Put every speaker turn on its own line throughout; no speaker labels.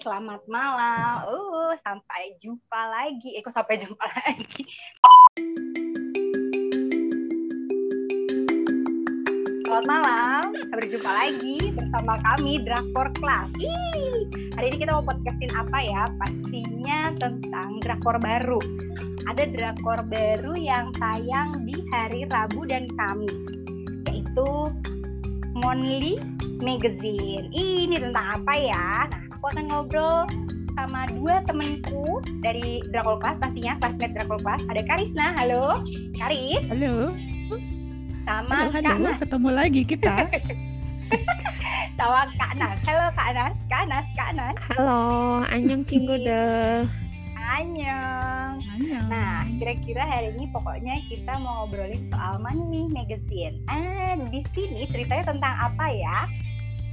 Selamat malam. Uh, sampai jumpa lagi. Eh, kok sampai jumpa lagi? Selamat malam, berjumpa lagi bersama kami Drakor Class. Ih, hari ini kita mau podcastin apa ya? Pastinya tentang drakor baru. Ada drakor baru yang tayang di hari Rabu dan Kamis, yaitu Monly Magazine. Ini tentang apa ya? Nah, aku akan ngobrol sama dua temenku dari Drakor Class pastinya, classmate Drakor Class. Ada Karisna, halo. Karis.
Halo.
Sama
halo,
Kak
halo.
Nas.
Ketemu lagi kita.
sama Kak Nas. Halo Kak Nas, Kak Nas, Kak Nas.
Halo, Anyong Cinggude.
Annyeong.
Annyeong.
Nah, kira-kira hari ini pokoknya kita mau ngobrolin soal Money Magazine. Ah, di sini ceritanya tentang apa ya?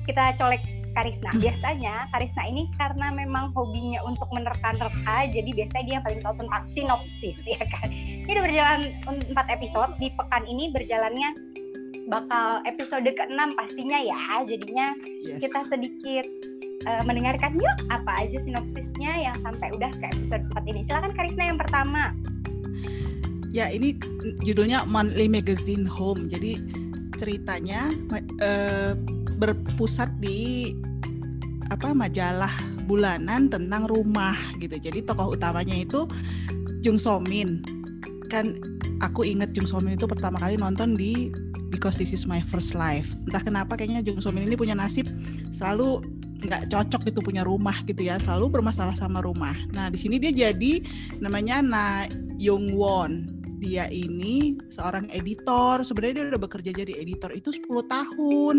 Kita colek Karisna. Biasanya Karisna ini karena memang hobinya untuk menerka-nerka, jadi biasanya dia yang paling tahu tentang sinopsis, ya kan? Ini udah berjalan 4 episode. Di pekan ini berjalannya bakal episode ke-6 pastinya ya. Jadinya
Yes.
kita sedikit eh, mendengarkan yuk apa aja sinopsisnya yang sampai udah ke episode 4 ini. Silakan Karisna yang pertama.
Ya ini judulnya Monthly Magazine Home. Jadi ceritanya eh, berpusat di apa majalah bulanan tentang rumah gitu. Jadi tokoh utamanya itu Jung So Min. Kan aku inget Jung So Min itu pertama kali nonton di Because This Is My First Life. Entah kenapa kayaknya Jung So Min ini punya nasib selalu nggak cocok gitu punya rumah gitu ya, selalu bermasalah sama rumah. Nah di sini dia jadi namanya Na Young Won. Dia ini seorang editor. Sebenarnya dia udah bekerja jadi editor itu 10 tahun.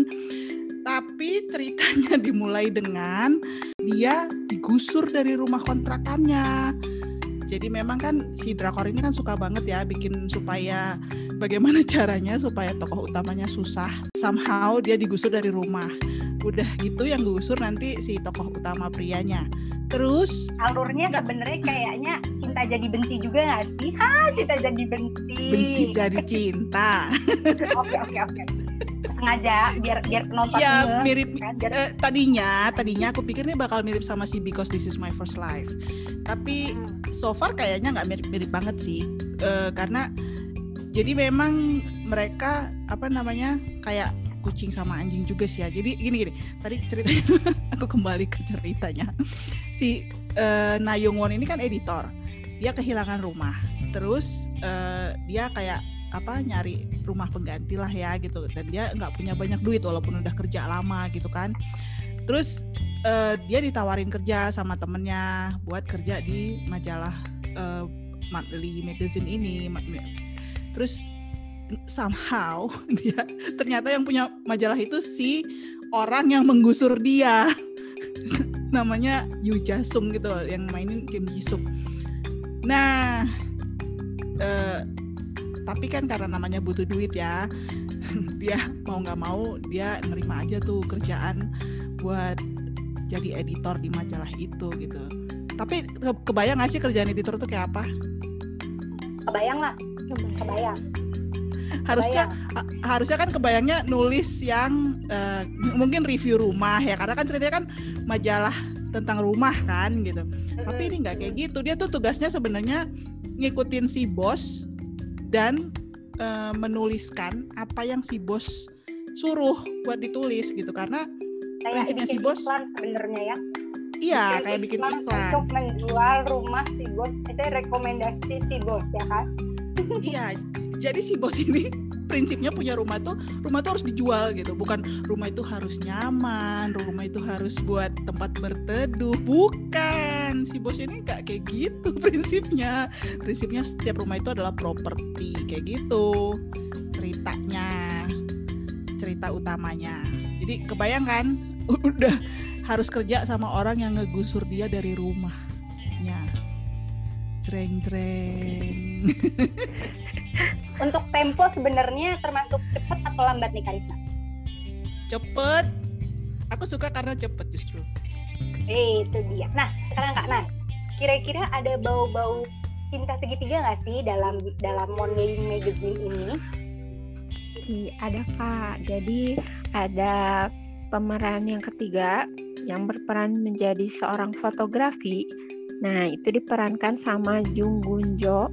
Tapi ceritanya dimulai dengan dia digusur dari rumah kontrakannya. Jadi memang kan si drakor ini kan suka banget ya bikin supaya bagaimana caranya supaya tokoh utamanya susah. Somehow dia digusur dari rumah. Udah gitu yang gusur nanti si tokoh utama prianya. Terus
Alurnya
Nggak.
sebenarnya kayaknya cinta jadi benci juga nggak sih? Ha, cinta jadi benci.
benci jadi cinta.
Oke oke oke. Sengaja biar biar penonton
Ya mirip
kan? Biar
Eh, tadinya tadinya aku pikir ini bakal mirip sama si Because This Is My First Life. Tapi
Hmm.
so far kayaknya nggak mirip-mirip banget sih. Eh, karena jadi memang mereka apa namanya kayak kucing sama anjing juga sih ya. Jadi gini gini tadi ceritanya aku kembali ke ceritanya. Si eh, Na Young Won ini kan editor. Dia kehilangan rumah. Terus eh, dia kayak apa nyari rumah pengganti lah ya gitu. Dan dia nggak punya banyak duit walaupun udah kerja lama gitu kan. Terus eh, dia ditawarin kerja sama temennya buat kerja di majalah eh, monthly magazine ini terus somehow dia ternyata yang punya majalah itu si orang yang menggusur dia. Namanya Yu Jasung gitu loh yang mainin Kim Ji nah eh, tapi kan karena namanya butuh duit ya. Dia mau nggak mau dia nerima aja tuh kerjaan buat jadi editor di majalah itu gitu. Tapi ke- kebayang nggak sih kerjaan editor tuh kayak apa?
Kebayang nggak? Kebayang.
harusnya ha- harusnya kan kebayangnya nulis yang eh, mungkin review rumah ya. Karena kan ceritanya kan majalah tentang rumah kan gitu. Tapi ini nggak kayak gitu. Dia tuh tugasnya sebenarnya ngikutin si bos dan eh, menuliskan apa yang si bos suruh buat ditulis gitu karena
Kayak
prinsipnya si
bikin
bos
iklan sebenarnya ya.
iya kayak bikin iklan
untuk menjual rumah si bos. Saya rekomendasi si bos ya kan.
Iya, jadi si bos ini prinsipnya punya rumah tuh rumah tuh harus dijual gitu. Bukan rumah itu harus nyaman rumah itu harus buat tempat berteduh. Bukan. Si bos ini nggak kayak gitu prinsipnya. Prinsipnya setiap rumah itu adalah properti kayak gitu. Ceritanya. Cerita utamanya. Jadi kebayang kan? Udah harus kerja sama orang yang ngegusur dia dari rumahnya jreng jreng
Untuk tempo sebenarnya termasuk cepat atau lambat nih Karisa?
cepet aku suka karena cepet justru
Eh, itu dia. Nah, sekarang Kak Nas, kira-kira ada bau-bau cinta segitiga nggak sih dalam dalam Money Magazine ini?
Ada Kak. Jadi ada pemeran yang ketiga yang berperan menjadi seorang fotografi. Nah, itu diperankan sama Jung Gun Jo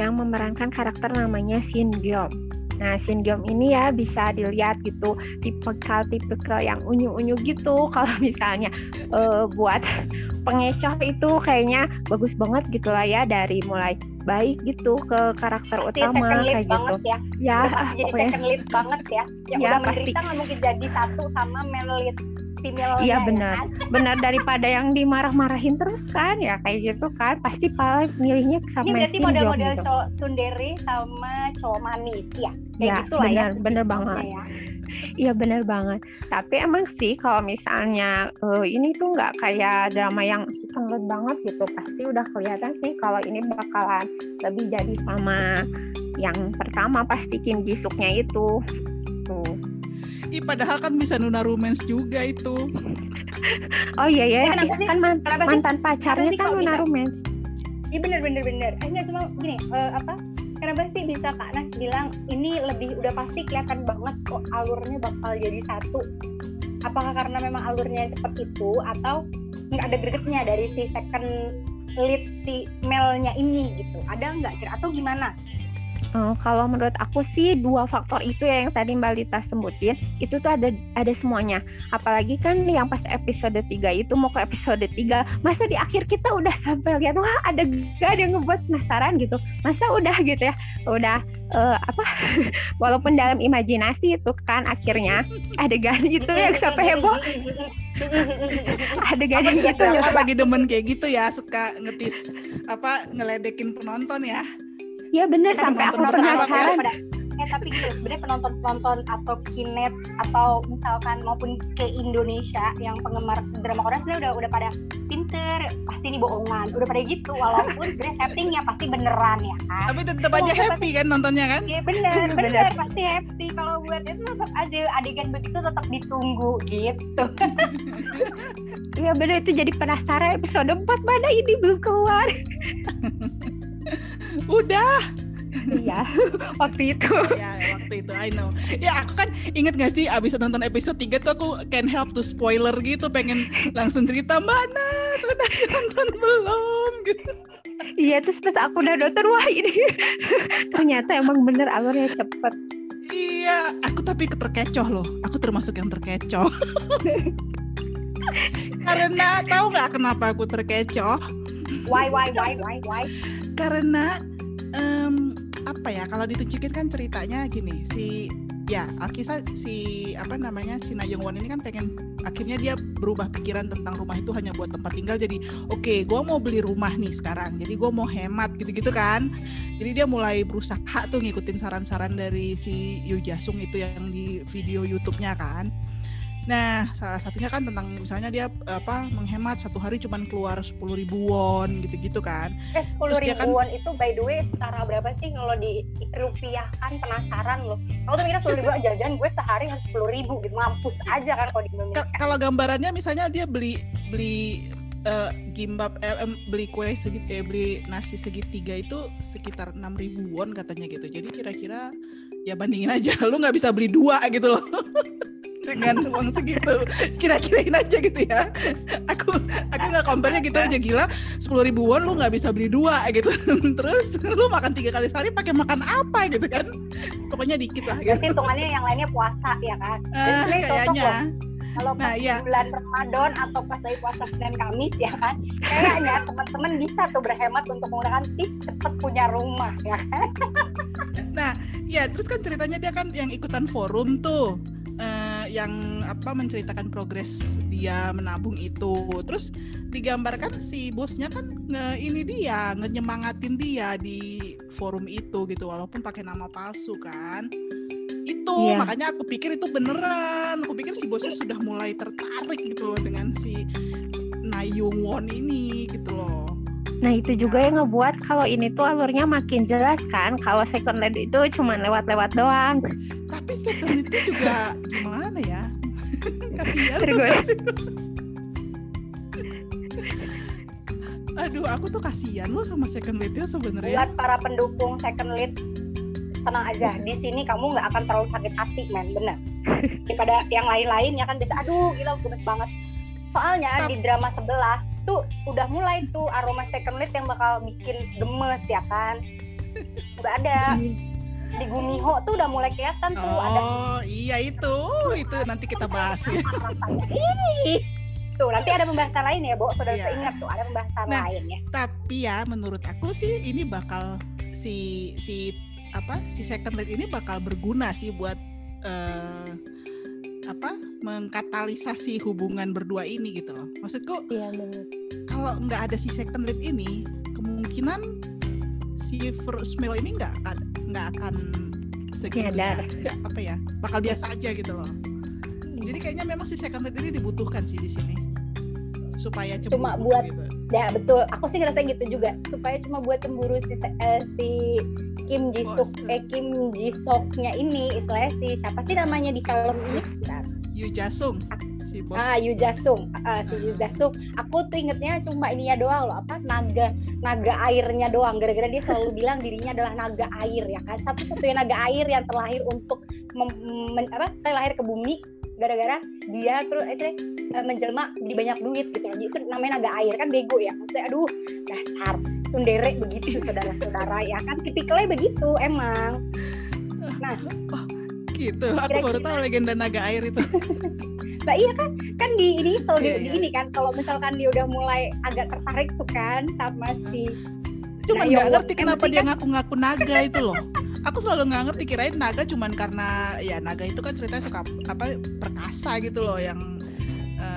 yang memerankan karakter namanya Shin Gyeom. Nah, Shin Gyeom ini ya bisa dilihat gitu tipikal-tipikal yang unyu-unyu gitu. Kalau misalnya uh, buat pengecoh itu kayaknya bagus banget gitu lah ya dari mulai baik gitu ke karakter
pasti
utama
second lead
kayak
banget
gitu.
ya
Ya,
udah pasti jadi
pokoknya
second lead banget ya yang
Ya,
udah
pasti.
menderita mungkin jadi satu sama main lead
Iya benar, benar daripada yang dimarah-marahin terus kan ya kayak gitu kan pasti paling milihnya
ini
sama
berarti
Shin Gyeom
model-model
gitu.
cowok sundere sama cowok manis ya kayak
Ya,
gitu lah ya
benar, benar banget.
ya.
Iya benar banget. Tapi emang sih kalau misalnya eh, ini tuh nggak kayak drama yang second banget gitu, pasti udah kelihatan sih kalau ini bakalan lebih jadi sama yang pertama pasti Kim Ji Suknya itu. Tuh.
Ih, padahal kan bisa nuna romance juga itu.
Oh iya ya,
Eh, kenapa sih?
kan man-
Kenapa sih?
mantan pacarnya
sih
kan
kalau
Luna
bisa?
Romance.
Iya bener bener bener. Eh nggak cuma gini eh, apa? Kenapa sih bisa Kak Nas bilang ini lebih udah pasti kelihatan banget kok alurnya bakal jadi satu. Apakah karena memang alurnya cepet itu atau nggak ada gregetnya dari si second lead si Melnya ini gitu? Ada nggak kira atau gimana?
Eh, kalau menurut aku sih dua faktor itu ya yang tadi Mbak Lita sebutin itu tuh ada ada semuanya. Apalagi kan yang pas episode 3 itu mau ke episode 3, masa di akhir kita udah sampai lihat wah ada gak ada yang ngebuat penasaran gitu. Masa udah gitu ya. Udah eh, apa walaupun dalam imajinasi itu kan akhirnya adegan itu yang sampai heboh adegan itu
Aku lagi demen kayak gitu ya, suka ngetis apa ngeledekin penonton ya.
Ya bener
Tapi
sampai aku
ya.
penasaran
eh tapi gitu sebenarnya penonton penonton atau kinets atau misalkan maupun ke Indonesia yang penggemar drama Korea sebenarnya udah udah pada pinter pasti ini bohongan udah pada gitu walaupun sebenarnya settingnya pasti beneran ya kan
Tapi tetap aja
Oh,
happy kan nontonnya kan?
Iya bener,
Bener.
bener pasti happy kalau buat itu tetap aja adegan begitu tetap ditunggu gitu.
Iya bener itu jadi penasaran episode 4 mana ini belum keluar
Udah.
Iya, waktu itu.
ya waktu itu I know. Ya aku kan inget gak sih abis nonton episode 3 tuh aku can help to spoiler gitu pengen langsung cerita mana sudah nonton belum gitu.
Iya, terus pas aku udah nonton, wah ini ternyata emang bener alurnya cepet.
Iya, aku tapi terkecoh loh. Aku termasuk yang terkecoh. Karena tahu nggak kenapa aku terkecoh?
Why why why why why?
Karena em, apa ya? Kalau ditunjukin kan ceritanya gini, si ya Alkisah si apa namanya si Na ini kan pengen akhirnya dia berubah pikiran tentang rumah itu hanya buat tempat tinggal jadi oke gua mau beli rumah nih sekarang jadi gua mau hemat gitu-gitu kan jadi dia mulai berusaha tuh ngikutin saran-saran dari si Yu Jasung itu yang di video YouTube-nya kan nah salah satunya kan tentang misalnya dia apa menghemat satu hari cuman keluar 10.000 ribu won gitu-gitu kan.
Eh sepuluh
Terus dia kan-
ribuan itu by the way setara berapa sih kalau di rupiahkan penasaran loh. Aku tuh mikir sepuluh ribu jajan gue sehari harus sepuluh ribu gitu. Mampus aja kan kalau di Indonesia.
Ka- kalau gambarannya misalnya dia beli beli eh, gimbap eh, em, beli kue segit eh, beli nasi segitiga itu sekitar 6.000 won katanya gitu. Jadi kira-kira ya bandingin aja. Lu nggak bisa beli dua gitu loh dengan uang segitu. Kira-kirain aja gitu ya. Aku aku nggak compare gitu aja. Gila 10.000 ribu won lu nggak bisa beli dua gitu. Terus lu makan tiga kali sehari pakai makan apa gitu kan? Pokoknya dikit lah gitu.
Berarti hitungannya yang lainnya puasa ya kan. Cocok
kayaknya.
Kalau pas
Nah, iya.
bulan Ramadan atau pas lagi puasa Senin Kamis ya kan, kayaknya teman-teman bisa tuh berhemat untuk menggunakan tips cepet punya rumah ya kan.
Ya, terus kan ceritanya dia kan yang ikutan forum tuh. eh, yang apa menceritakan progres dia menabung itu. Terus digambarkan si bosnya kan nge ini dia ngenyemangatin dia di forum itu gitu walaupun pakai nama palsu kan. Itu
Iya.
makanya aku pikir itu beneran. Aku pikir si bosnya sudah mulai tertarik gitu loh dengan si Nayung Won ini gitu loh.
Nah itu juga yang ngebuat kalau ini tuh alurnya makin jelas kan. Kalau second lead itu cuma lewat-lewat doang.
Tapi second itu juga gimana ya? Sih? Aduh, aku tuh kasihan lo sama second lead-nya sebenarnya.
Buat para pendukung second lead tenang aja di sini kamu nggak akan terlalu sakit hati men bener daripada yang lain-lain ya kan biasa aduh gila gemes banget soalnya di drama sebelah tuh udah mulai tuh aroma second lead yang bakal bikin gemes ya kan udah ada di Gumiho tuh udah mulai kelihatan tuh ada
Oh iya itu itu nanti kita bahas ya.
Tuh nanti ada pembahasan lain ya, Bo. Saudara
Iya.
ingat tuh ada pembahasan
Nah.
lain ya.
Tapi ya menurut aku sih ini bakal si si apa si second lead ini bakal berguna sih buat eh, apa mengkatalisasi hubungan berdua ini gitu loh. Maksudku
Iya
kalau nggak ada si second lead ini kemungkinan si first male ini nggak akan nggak akan segitunya
Nyadar.
nggak apa ya bakal biasa aja gitu loh. Jadi kayaknya memang si second lead ini dibutuhkan sih di sini supaya cemburu
Cuma buat-
gitu.
Ya betul. Aku sih ngerasa gitu juga. Supaya cuma buat cemburu si eh, si Kim Ji Suk
Bos.
eh Kim Ji Soknya ini istilahnya si siapa sih namanya di film ini?
Yu Jasung si bos.
Ah, Yu Jasung, Ah, si Yu
Ah.
Jasung. Aku tuh ingetnya cuma ininya doang loh, apa naga naga airnya doang. Gara-gara dia selalu bilang dirinya adalah naga air ya kan. Satu-satunya naga air yang terlahir untuk mem- men- apa? Saya lahir ke bumi gara-gara dia terus eh, eh, menjelma jadi banyak duit gitu. Jadi itu namanya naga air kan bego ya. Maksudnya aduh dasar sundere begitu saudara-saudara ya kan tipikalnya begitu emang.
gitu. Aku baru
Kira-kira-
tahu legenda naga air itu.
Nah iya kan, kan di ini selalu
Iya,
di,
iya.
ini kan kalau misalkan dia udah mulai agak tertarik tuh kan sama si
Cuman
Nah,
nggak ngerti kenapa
kan-
dia ngaku-ngaku naga itu loh. Aku selalu nggak ngerti kirain naga cuman karena ya naga itu kan ceritanya suka apa perkasa gitu loh yang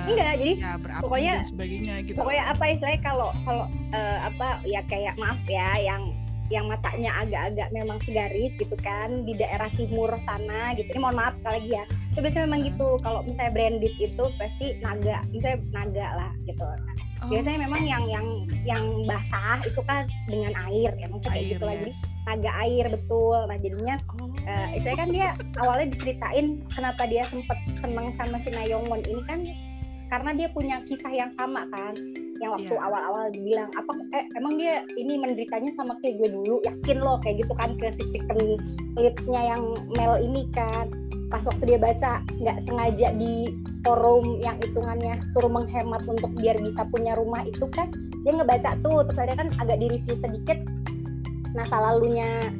enggak jadi
ya
pokoknya-
dan sebagainya gitu.
pokoknya apa istilahnya kalau kalau eh, apa ya kayak maaf ya yang yang matanya agak-agak memang segaris gitu kan di daerah timur sana gitu. Ini mohon maaf sekali lagi ya. Itu biasanya memang gitu kalau misalnya branded itu pasti naga misalnya naga lah gitu. Nah,
Oh,
biasanya memang yang yang yang basah itu kan dengan air ya maksudnya kayak gitu
yes.
naga air betul. Nah jadinya
Oh.
eh istilahnya kan dia awalnya diceritain kenapa dia sempet seneng sama si Nayongwon ini kan karena dia punya kisah yang sama kan yang waktu
Iya.
awal-awal dibilang apa eh emang dia ini menderitanya sama kayak gue dulu yakin lo kayak gitu kan ke si second lead-nya yang Mel ini kan pas waktu dia baca nggak sengaja di forum yang hitungannya suruh menghemat untuk biar bisa punya rumah itu kan dia ngebaca tuh terus ada kan agak di review sedikit masa lalunya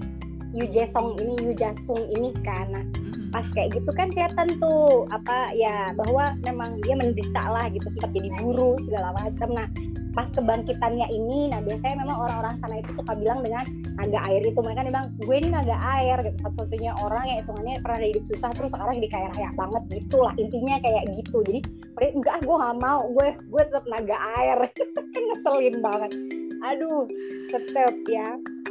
Yu Jae-sung ini Yu Jasung ini kan nah. Pas kayak gitu kan kelihatan tuh apa ya bahwa memang dia menderita lah gitu sempat jadi guru segala macam. Nah pas kebangkitannya ini nah biasanya memang orang-orang sana itu suka bilang dengan naga air itu. Mereka bilang gue ini naga air gitu. Satu-satunya orang yang hitungannya pernah hidup susah terus sekarang jadi kaya raya banget gitu lah intinya kayak gitu. Jadi enggak gue nggak mau gue gue tetap naga air. Kan ngeselin banget aduh tetep ya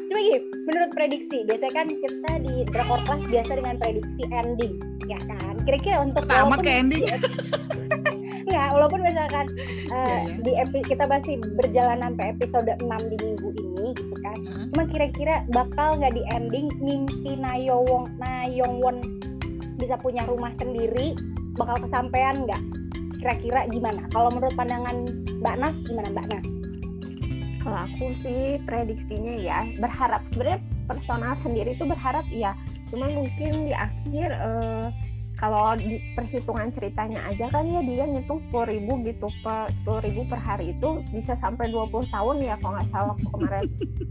cuma gini menurut prediksi biasanya kan kita di drakor kelas biasa dengan prediksi ending ya kan kira-kira untuk
Tamat ke ending.
Enggak, walaupun misalkan uh,
Iya, iya.
di epi- kita masih berjalan sampai episode 6 di minggu ini gitu kan.
Heeh.
Cuma kira-kira bakal nggak di ending mimpi Nayowong Nayongwon bisa punya rumah sendiri bakal kesampaian nggak? Kira-kira gimana? Kalau menurut pandangan Mbak Nas gimana Mbak Nas?
Kalau aku sih prediksinya ya berharap sebenarnya personal sendiri tuh berharap ya. Cuman mungkin di akhir eh, kalau di perhitungan ceritanya aja kan ya dia ngitung sepuluh ribu gitu per sepuluh ribu per hari itu bisa sampai 20 tahun ya kalau nggak salah kemarin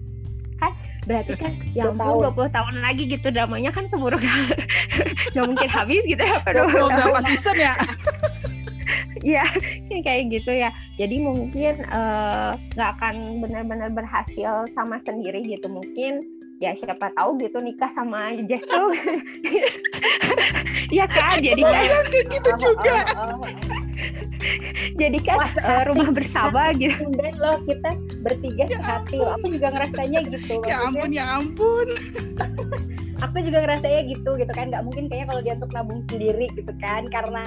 kan berarti kan ya
20
ampun
tahun.
20 tahun lagi gitu dramanya kan keburu nggak mungkin habis gitu ya per 20
Belum
tahun.
berapa season ya?
Iya, kayak gitu ya. Jadi mungkin eh, nggak akan benar-benar berhasil sama sendiri gitu. Mungkin ya siapa tahu gitu nikah sama Jess tuh. Iya kan? Jadi kan,
Kayak gitu juga.
Oh, oh, oh.
jadi kan
Wah,
eh, rumah
asik.
bersama gitu.
Kemudian loh kita bertiga hati loh. Aku juga ngerasanya gitu.
Ya
Maksudnya,
ampun, ya ampun.
aku juga ngerasanya gitu gitu kan nggak mungkin kayaknya kalau dia untuk nabung sendiri gitu kan karena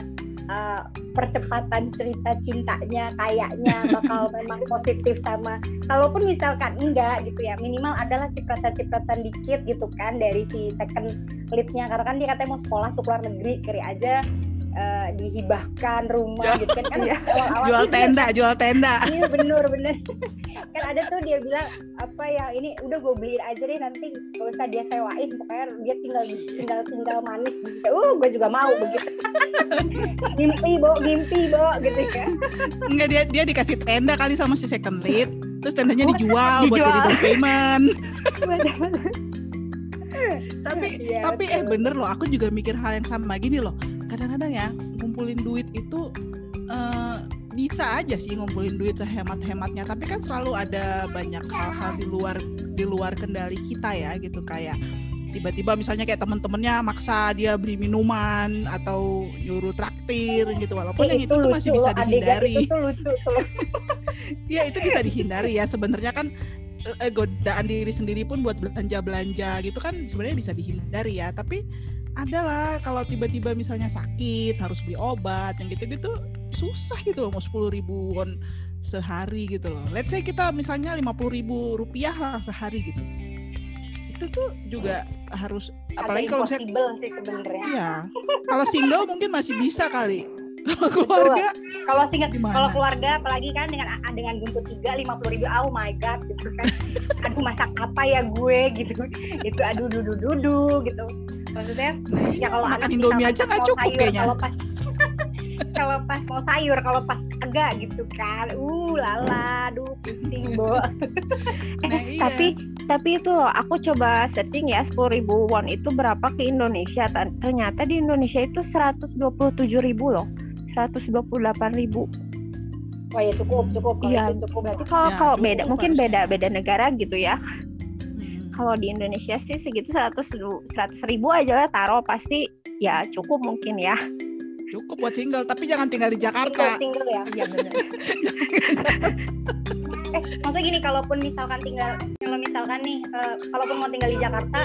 uh, percepatan cerita cintanya kayaknya bakal memang positif sama kalaupun misalkan enggak gitu ya minimal adalah cipratan-cipratan dikit gitu kan dari si second leadnya. Karena kan dia katanya mau sekolah tuh keluar negeri kiri aja eh, dihibahkan rumah
Jual-
gitu kan. Kan
Iya.
awal-awal
jual
tuh dia
tenda jual tenda.
Iya bener bener. Kan ada tuh dia bilang apa ya ini udah gue beliin aja deh nanti gak usah dia sewain. Pokoknya dia tinggal tinggal tinggal manis di situ. Uh gue juga mau begitu. Ngimpi bo ngimpi bo gitu ya.
Enggak dia dia dikasih tenda kali sama si second lead. Terus tendanya dijual, buat
Dijual.
jadi down payment. Tapi
Iya,
tapi eh
betul.
bener loh. Aku juga mikir hal yang sama gini loh kadang-kadang ya ngumpulin duit itu eh, bisa aja sih ngumpulin duit sehemat-hematnya. Tapi kan selalu ada banyak hal-hal di luar di luar kendali kita ya gitu. Kayak tiba-tiba misalnya kayak temen-temennya maksa dia beli minuman atau nyuruh traktir gitu. Walaupun yang
Eh,
itu, tuh masih bisa dihindari.
itu tuh lucu tuh.
Ya itu bisa dihindari ya. Sebenarnya kan eh, godaan diri sendiri pun buat belanja belanja gitu kan sebenarnya bisa dihindari ya. Tapi adalah kalau tiba-tiba misalnya sakit harus beli obat yang gitu-gitu susah gitu loh mau sepuluh ribu won sehari gitu loh. Let's say kita misalnya lima puluh ribu rupiah lah sehari gitu. Itu tuh juga harus apalagi kalau
impossible sih sebenarnya.
Iya. Kalau single mungkin masih bisa kali. Kalau keluarga
kalau single
Gimana?
kalau keluarga apalagi kan dengan dengan buntut tiga lima puluh ribu oh my god gitu kan. Aduh masak apa ya gue gitu. Itu aduh dudu dudu gitu maksudnya ya kalau
makan
anak
indomie aja nggak cukup
sayur,
kayaknya
kalau pas kalau pas mau sayur kalau pas agak gitu kan uh lala aduh pusing bo
Nah,
Eh,
iya.
tapi tapi itu loh, aku coba searching ya 10.000 won itu berapa ke Indonesia. Ternyata di Indonesia itu 127.000 loh. 128.000.
wah ya cukup cukup kalau
Iya,
itu cukup
Berarti kalau
Ya,
kalau
cukup
beda mungkin
harusnya.
beda beda negara gitu ya. Kalau di Indonesia sih segitu 100 100 ribu aja lah taruh pasti ya cukup mungkin ya.
cukup buat single tapi jangan tinggal di
single
Jakarta
single ya
Iya benar.
eh maksudnya gini kalaupun misalkan tinggal kalau misalkan nih eh, kalaupun mau tinggal di Jakarta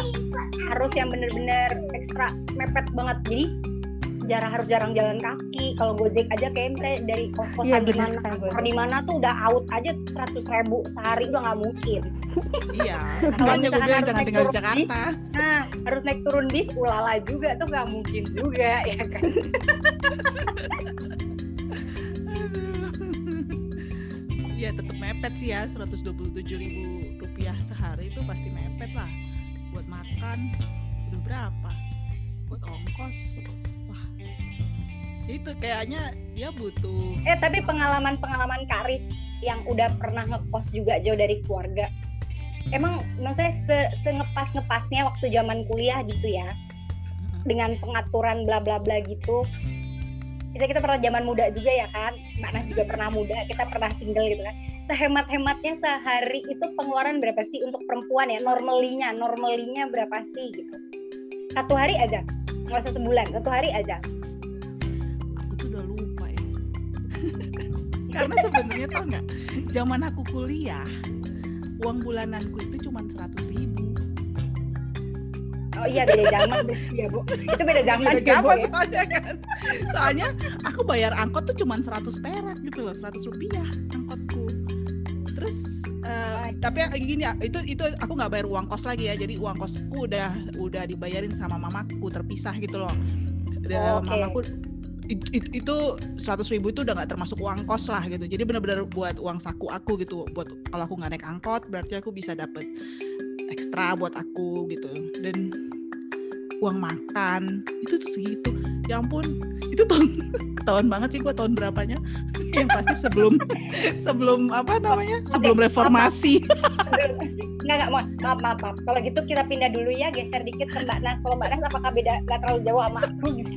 harus yang bener-bener ekstra mepet banget jadi jarang harus jarang jalan kaki. Kalau gojek aja kayak misalnya dari kos-kosan
Iya
di
benar
mana di mana tuh udah out aja seratus ribu sehari udah nggak mungkin.
Iya
Kalau misalkan harus
jangan
naik
tinggal di
turun bis,
Jakarta.
nah harus naik turun bis ulala juga tuh nggak mungkin juga ya kan?
Iya tetap mepet sih ya 127 ribu rupiah sehari itu pasti mepet lah. Buat makan udah berapa? Buat ongkos itu kayaknya dia butuh
eh tapi pengalaman-pengalaman Karis yang udah pernah ngekos juga jauh dari keluarga. Emang maksudnya se, ngepas ngepasnya waktu zaman kuliah gitu ya? Dengan pengaturan bla bla bla gitu. Kita kita pernah zaman muda juga ya kan? Mbak Nas juga pernah muda kita pernah single gitu kan? Sehemat hematnya sehari itu pengeluaran berapa sih untuk perempuan ya? Normalinya normalinya berapa sih gitu? Satu hari aja. Nggak usah sebulan satu hari aja
karena sebenarnya tau nggak zaman aku kuliah uang bulananku itu cuma 100 ribu.
Oh iya beda zaman ya bu. Itu beda zaman
Beda zaman
ya.
soalnya kan. Soalnya aku bayar angkot tuh cuma 100 perak gitu loh 100 rupiah angkotku. Terus eh, tapi gini ya itu itu aku nggak bayar uang kos lagi ya. Jadi uang kosku udah udah dibayarin sama mamaku terpisah gitu loh.
Oh, oke.
mamaku itu, itu, itu 100 ribu itu udah nggak termasuk uang kos lah gitu. Jadi benar-benar buat uang saku aku gitu. Buat kalau aku nggak naik angkot berarti aku bisa dapet ekstra buat aku gitu. Dan uang makan itu tuh segitu. Ya ampun itu tahun tahun banget sih gua tahun berapanya? Yang pasti sebelum sebelum apa namanya? Sebelum reformasi.
Nggak, nggak, maaf, maaf, maaf, maaf. Kalau gitu kita pindah dulu ya, geser dikit ke Mbak Nas. Kalau Mbak Nas apakah beda, nggak terlalu jauh sama aku? gitu.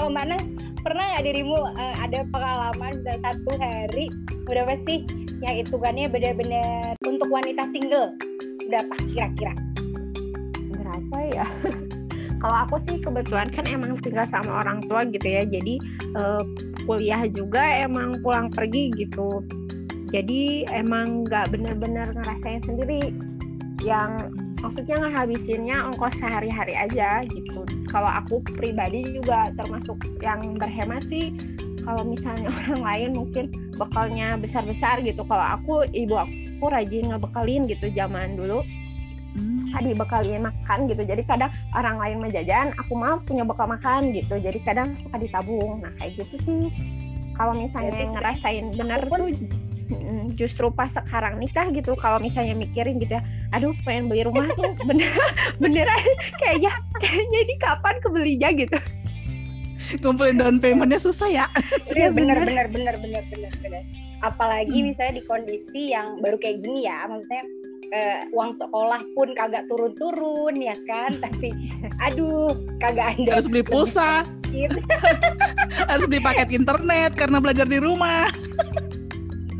Kalau Mbak Nas, pernah nggak dirimu eh, ada pengalaman satu hari, berapa sih yang hitungannya benar-benar untuk wanita single? Berapa kira-kira?
berapa ya? Kalau aku sih kebetulan kan emang tinggal sama orang tua gitu ya, jadi eh, kuliah juga emang pulang pergi gitu. Jadi emang nggak bener-bener ngerasain sendiri yang maksudnya ngehabisinnya ongkos sehari-hari aja gitu. Kalau aku pribadi juga termasuk yang berhemat sih. Kalau misalnya orang lain mungkin bekalnya besar-besar gitu. Kalau aku ibu aku rajin ngebekalin gitu zaman dulu hmm. dibekalin makan gitu jadi kadang orang lain menjajan aku mah punya bekal makan gitu jadi kadang suka ditabung nah kayak gitu sih kalau misalnya Berarti ngerasain benar tuh justru pas sekarang nikah gitu kalau misalnya mikirin gitu ya aduh pengen beli rumah tuh bener beneran kayaknya kayaknya ini kapan kebelinya? gitu.
Ngumpulin down paymentnya susah ya.
Iya bener bener. bener bener bener bener apalagi hmm. misalnya di kondisi yang baru kayak gini ya maksudnya uh, uang sekolah pun kagak turun-turun ya kan? Tapi aduh kagak ada
harus beli pulsa. Harus beli paket internet karena belajar di rumah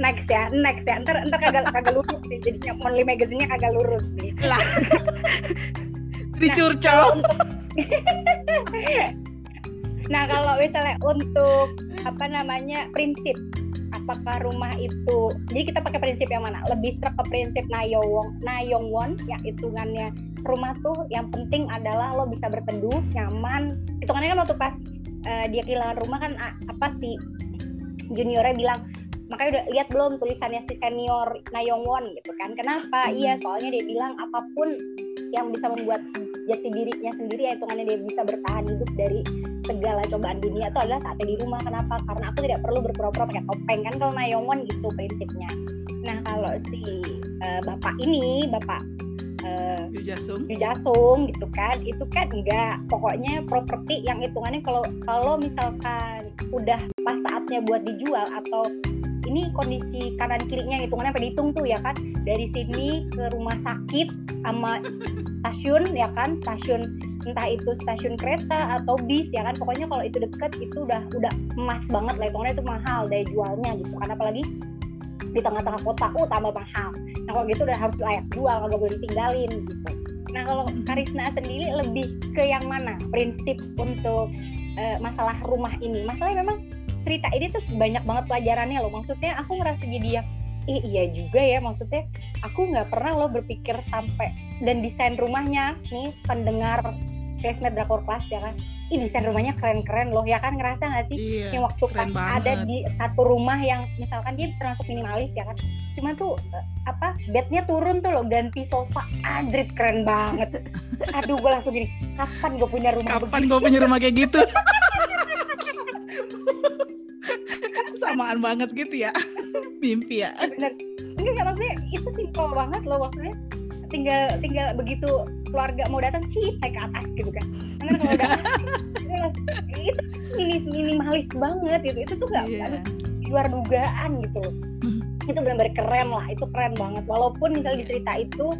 next ya next ya. Ntar ntar kagak kagak lurus nih jadinya monthly magazine-nya kagak lurus nih
lah. Dicurcol nah,
nah kalau misalnya untuk apa namanya prinsip apakah rumah itu jadi kita pakai prinsip yang mana? Lebih serak ke prinsip Nayong Nayongwon ya hitungannya. Rumah tuh yang penting adalah lo bisa berteduh nyaman. Hitungannya kan waktu pas uh, dia kehilangan rumah kan apa sih juniornya bilang makanya udah lihat belum tulisannya si senior Nayongwon gitu kan. Kenapa? Iya soalnya dia bilang apa pun yang bisa membuat jati dirinya sendiri ya hitungannya dia bisa bertahan hidup dari segala cobaan dunia itu adalah saatnya di rumah. Kenapa? Karena aku tidak perlu berpura-pura pakai topeng. Kan kalau Nayongwon gitu prinsipnya. Nah kalau si uh, bapak ini bapak
uh, Yujasung
Yujasung gitu kan itu kan enggak. Pokoknya properti yang hitungannya kalau kalau misalkan udah pas saatnya buat dijual atau ini kondisi kanan kirinya hitungannya apa dihitung tuh ya kan. Dari sini ke rumah sakit sama stasiun ya kan stasiun entah itu stasiun kereta atau bis ya kan. Pokoknya kalau itu deket itu udah udah emas banget lah hitungannya itu mahal daya jualnya gitu. Karena apalagi di tengah-tengah kota oh tambah mahal. Nah kalau gitu udah harus layak jual nggak boleh ditinggalin gitu. Nah kalau Karisna sendiri lebih ke yang mana prinsip untuk uh, masalah rumah ini? Masalahnya memang cerita ini tuh banyak banget pelajarannya loh. Maksudnya aku ngerasa jadi yang eh, iya juga ya. Maksudnya aku nggak pernah loh berpikir sampai dan desain rumahnya nih pendengar Classmate Drakor Class ya kan. Ini desain rumahnya keren-keren loh ya kan? Ngerasa nggak sih?
Iya,
yang waktu pas banget. ada di satu rumah yang misalkan dia termasuk minimalis ya kan. Cuma tuh uh, apa bednya turun tuh loh ganti sofa adrit keren banget. Aduh gue langsung gini kapan gue punya rumah
kapan gue punya rumah kayak gitu samaan banget gitu ya. Mimpi ya.
Bener. Enggak maksudnya itu simpel banget loh maksudnya. Tinggal tinggal begitu keluarga mau datang sih naik ke atas gitu kan. Karena kalau datang itu minis minimalis banget gitu. Itu tuh gak yeah. luar dugaan gitu loh. Itu benar-benar keren lah itu keren banget. Walaupun misalnya di cerita itu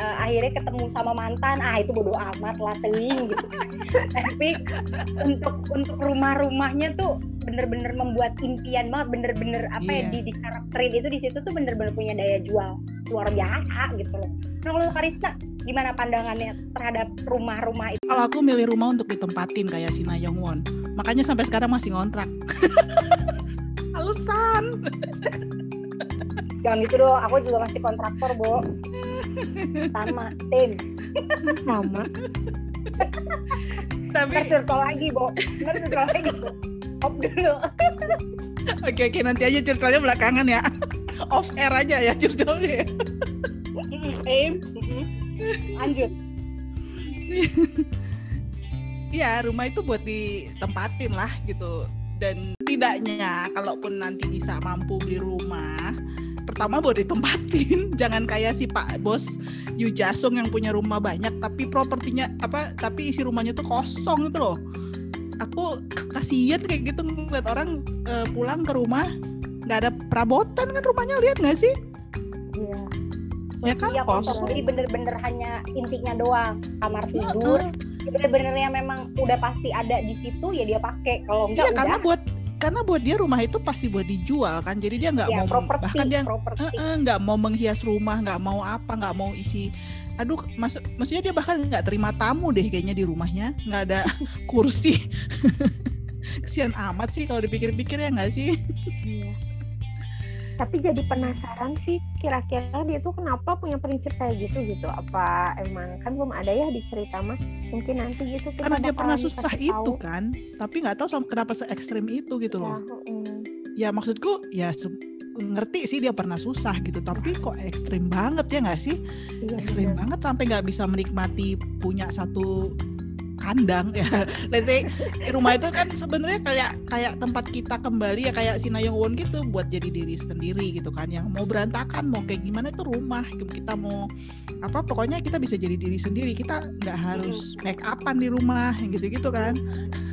uh, akhirnya ketemu sama mantan ah itu bodo amat lah teling gitu. Tapi untuk untuk rumah-rumahnya tuh bener-bener membuat impian banget bener-bener apa yeah. ya iya. di, di karakterin itu di situ tuh bener-bener punya daya jual luar biasa gitu loh. Nah kalau Karista gimana pandangannya terhadap rumah-rumah itu?
Kalau aku milih rumah untuk ditempatin kayak si Nayong Won makanya sampai sekarang masih ngontrak. Alasan
jangan gitu dong aku juga masih kontraktor bo sama same.
Sama.
Tapi cerita lagi bo. Cerita lagi bo. Off dulu.
Oke oke nanti aja ceritanya belakangan ya. Off air aja ya ceritanya
same. Lanjut.
Iya, rumah itu buat ditempatin lah gitu. Dan tidaknya, kalaupun nanti bisa mampu beli rumah, pertama buat ditempatin. Jangan kayak si Pak Bos Yu Jasung yang punya rumah banyak tapi propertinya apa tapi isi rumahnya tuh kosong itu loh. Aku kasihan kayak gitu ngeliat orang uh, pulang ke rumah nggak ada perabotan kan rumahnya lihat nggak sih?
Iya.
Ya kan
iya, kosong. jadi bener-bener hanya intinya doang kamar tidur. Bener-bener yang memang udah pasti ada di situ ya dia pakai. Kalau enggak
iya, karena buat karena buat dia rumah itu pasti buat dijual kan jadi dia nggak ya, mau
property,
bahkan dia
nggak
uh, uh, mau menghias rumah nggak mau apa nggak mau isi aduh maksud maksudnya dia bahkan nggak terima tamu deh kayaknya di rumahnya nggak ada kursi. Kesian amat sih kalau dipikir-pikir ya nggak sih? Iya
tapi jadi penasaran sih kira-kira dia tuh kenapa punya prinsip kayak gitu gitu. Apa emang kan belum ada ya di cerita mah. Mungkin nanti gitu
kita karena dia pernah susah itu kan tapi nggak tahu kenapa se ekstrim itu gitu loh. Ya, mm. ya maksudku ya ngerti sih dia pernah susah gitu tapi kok ekstrim banget ya nggak sih?
Iya,
ekstrim
benar.
banget sampai nggak bisa menikmati punya satu kandang ya. Let's say rumah itu kan sebenarnya kayak kayak tempat kita kembali ya kayak Sinayong Won gitu buat jadi diri sendiri gitu kan. Yang mau berantakan mau kayak gimana itu rumah. Kita mau apa pokoknya kita bisa jadi diri sendiri. Kita nggak harus make upan di rumah yang gitu gitu kan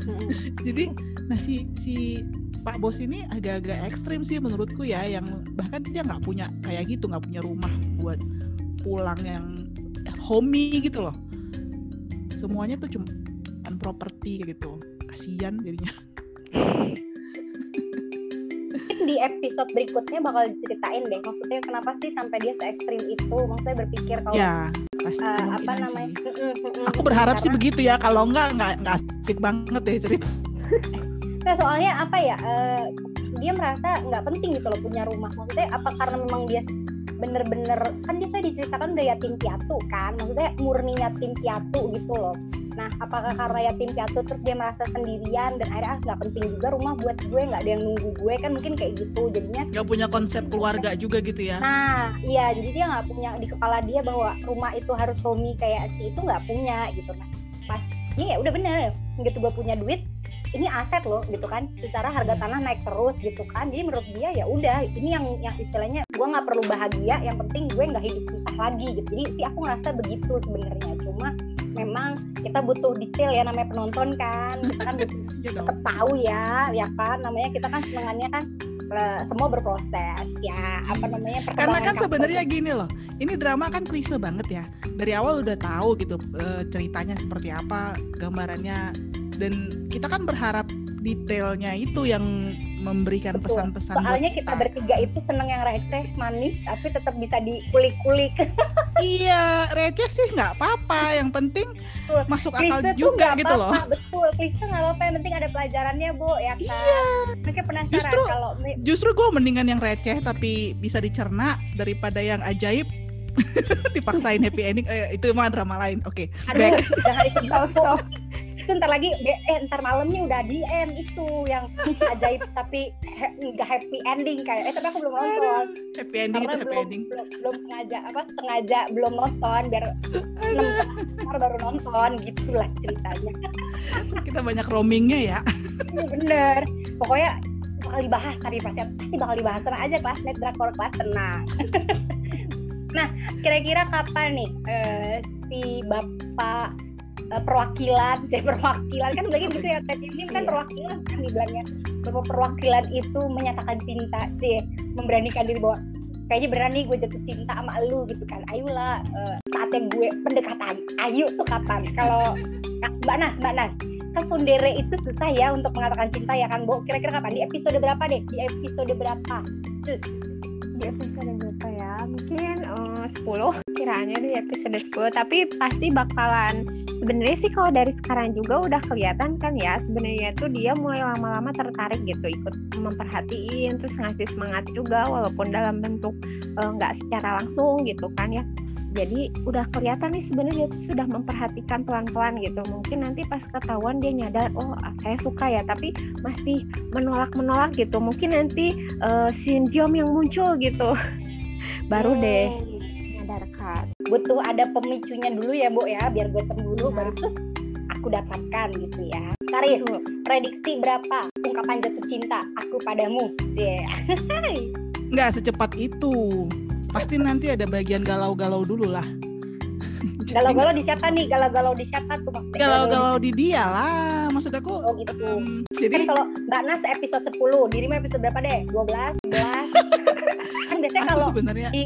jadi nah si si Pak Bos ini agak-agak ekstrim sih menurutku ya yang bahkan dia nggak punya kayak gitu nggak punya rumah buat pulang yang homey gitu loh semuanya tuh cuma properti gitu kasihan jadinya
di episode berikutnya bakal diceritain deh maksudnya kenapa sih sampai dia se ekstrim itu maksudnya berpikir kalau
ya pasti
eh, apa namanya
sih.
Mm-mm, mm-mm,
aku berharap sih
karena-
begitu ya kalau enggak enggak enggak asik banget deh cerita
Nah, soalnya apa ya? eh, dia merasa nggak penting gitu loh punya rumah. Maksudnya apa karena memang dia bener-bener kan dia saya diceritakan udah yatim piatu kan, maksudnya murni yatim piatu gitu loh. Nah, apakah karena yatim piatu terus dia merasa sendirian dan akhirnya ah nggak penting juga rumah buat gue nggak ada yang nunggu gue kan mungkin kayak gitu jadinya.
nggak punya konsep keluarga juga gitu ya
Nah, iya jadi dia nggak punya di kepala dia bahwa rumah itu harus homey kayak si itu nggak punya gitu. Nah, pas ini ya udah bener gitu gue punya duit ini aset loh gitu kan. Secara harga tanah naik terus gitu kan. Jadi menurut dia ya udah ini yang yang istilahnya gue nggak perlu bahagia yang penting gue nggak hidup susah lagi gitu. Jadi sih aku ngerasa begitu sebenarnya. Cuma memang kita butuh detail ya namanya penonton kan. Kita kan butuh
Iya
tetap tahu ya ya kan. Namanya kita kan senengannya kan eh, semua berproses ya. Apa namanya
karena kan sebenarnya gini loh ini drama kan klise banget ya. Dari awal udah tahu gitu eh, ceritanya seperti apa gambarannya dan kita kan berharap detailnya itu yang memberikan pesan-pesan
soalnya kita bertiga itu seneng yang receh manis tapi tetap bisa dikulik-kulik.
Iya receh sih nggak apa-apa. Yang penting
Betul.
masuk akal
Klise
juga gitu loh.
apa-apa, betul. Klise nggak apa-apa. Yang penting ada pelajarannya bu. Ya kan?
Iya.
Mereka penasaran
Justru-
kalau
justru gue mendingan yang receh tapi bisa dicerna daripada yang ajaib. Dipaksain happy ending. Eh, itu mah drama lain. Oke
aduh
back.
stop, stop. Itu ntar lagi eh ntar malamnya udah di end itu yang ajaib tapi nggak happy ending kayak eh tapi aku belum nonton.
Happy ending itu happy
belum,
ending.
belum belum sengaja apa sengaja belum nonton biar enam tahun baru nonton gitulah ceritanya.
Kita banyak roamingnya ya.
Iya bener. Pokoknya bakal dibahas tadi pasti pasti bakal dibahas tenang aja kelasnet drakor kelas tenang. Nah kira-kira kapan nih eh, si bapak eh, perwakilan jadi perwakilan. Kan lagi gitu ya tadi ini kan
Iya.
perwakilan kan dibilangnya. Bapak perwakilan itu menyatakan cinta sih memberanikan diri bahwa kayaknya berani gue jatuh cinta sama lu gitu kan. Ayolah eh, saatnya gue pendekatan ayo tuh kapan? Kalau Mbak Nas Mbak Nas kan sondere itu susah ya untuk mengatakan cinta ya kan Bu kira-kira kapan? Di episode berapa deh? Di episode berapa? Terus?
Di episode berapa ya? Mungkin eh, 10 kiranya di episode 10 tapi pasti bakalan sebenarnya sih kalau dari sekarang juga udah kelihatan kan ya sebenarnya tuh dia mulai lama-lama tertarik gitu ikut memperhatiin terus ngasih semangat juga walaupun dalam bentuk eh, nggak secara langsung gitu kan ya. Jadi udah kelihatan nih sebenarnya dia tuh sudah memperhatikan pelan-pelan gitu. Mungkin nanti pas ketahuan dia nyadar oh saya suka ya tapi masih menolak-menolak gitu. Mungkin nanti eh, sindrom yang muncul gitu. Baru deh Menyadarkan
butuh ada pemicunya dulu ya Bu ya biar gue cemburu
Iya.
baru terus aku dapatkan gitu ya Karis
Betul.
prediksi berapa ungkapan jatuh cinta aku padamu yeah.
nggak secepat itu pasti nanti ada bagian galau-galau dulu lah
galau-galau di siapa nih galau-galau di siapa tuh maksudnya
galau-galau di dia lah maksud aku
Oh, gitu. Kan
jadi
kalau Mbak Nas episode 10, dirimu episode berapa deh? 12, 11. kan biasanya kalau
sebenarnya
di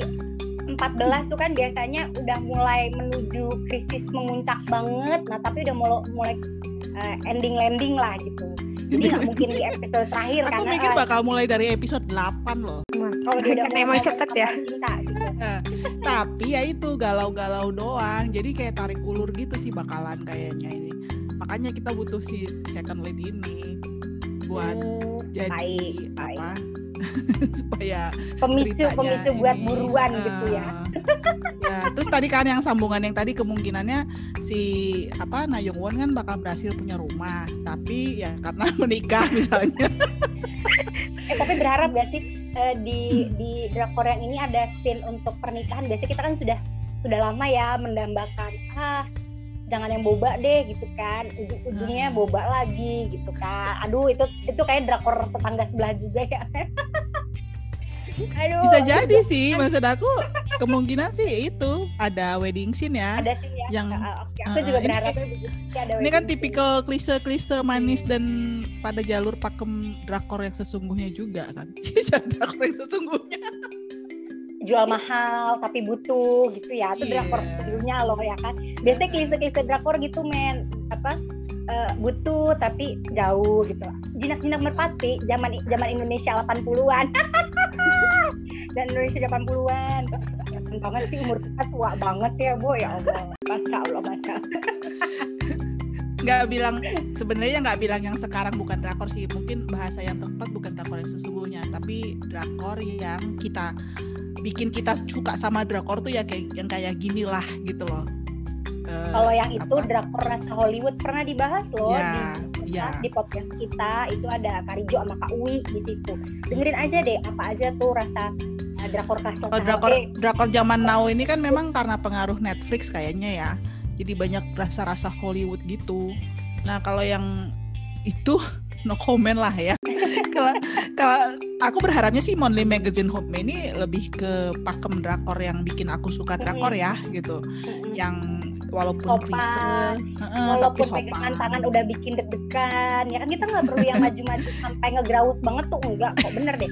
14 tuh kan biasanya udah mulai menuju krisis memuncak banget. Nah, tapi udah mulai mulai eh, ending landing lah gitu. Jadi nggak mungkin di episode terakhir
aku
karena
mikir
eh,
bakal mulai dari episode 8 loh
kalau dia udah
Karena emang cepet ya.
Cinta, gitu.
tapi ya itu galau-galau doang jadi kayak tarik ulur gitu sih bakalan kayaknya ini makanya kita butuh si second lead ini buat
Hmm,
jadi
baik, baik.
supaya
pemicu pemicu buat
ini,
buruan gitu ya.
ya terus tadi kan yang sambungan yang tadi kemungkinannya si apa Nayung Won kan bakal berhasil punya rumah. Tapi ya karena menikah misalnya.
Eh tapi berharap gak sih eh, di di drakor yang ini ada scene untuk pernikahan? Biasanya kita kan sudah sudah lama ya mendambakan. Ah jangan yang boba deh gitu kan ujung-ujungnya
Hmm.
boba lagi gitu kan aduh itu itu kayak drakor tetangga sebelah juga ya aduh
Bisa jadi sih, maksud aku kemungkinan sih itu ada wedding scene ya.
ada sih ya
yang-
Ah, oke aku
ah,
juga
ini-
berharapnya begitu sih ada
Ini kan tipikal klise-klise manis dan pada jalur pakem drakor yang sesungguhnya juga kan. drakor yang sesungguhnya.
Jual mahal tapi butuh gitu ya. Itu
Iya.
drakor sebelumnya loh ya kan. Biasanya klise-klise drakor gitu men. Apa eh, butuh tapi jauh gitu. Jinak-jinak merpati zaman zaman Indonesia 80-an dan Indonesia 80-an Kelihatan banget sih umur kita tua banget ya bu ya Allah masa Allah masa
Nggak bilang sebenarnya nggak bilang yang sekarang bukan drakor sih. Mungkin bahasa yang tepat bukan drakor yang sesungguhnya, tapi drakor yang kita bikin kita suka sama drakor tuh ya kayak yang kayak gini lah gitu loh. Eh,
kalau yang itu
apa?
drakor rasa Hollywood pernah dibahas loh
Ya,
di
ya.
di podcast kita itu ada Karijo sama Kak Uwi di situ. Dengerin aja deh apa aja tuh rasa uh, drakor kelas
Kalau drakor drakor zaman now ini kan memang karena pengaruh Netflix kayaknya ya. Jadi banyak rasa-rasa Hollywood gitu. Nah, kalau yang itu no comment lah ya. Kalau kalau aku berharapnya sih Monthly Magazine Home ini lebih ke pakem drakor yang bikin aku suka drakor ya gitu. Yang walaupun
Sopan.
klise, tapi
walaupun
sopan.
pegangan tangan udah bikin deg-degan ya kan? Kita nggak perlu yang maju-maju sampai ngegraus banget tuh enggak. Kok bener deh?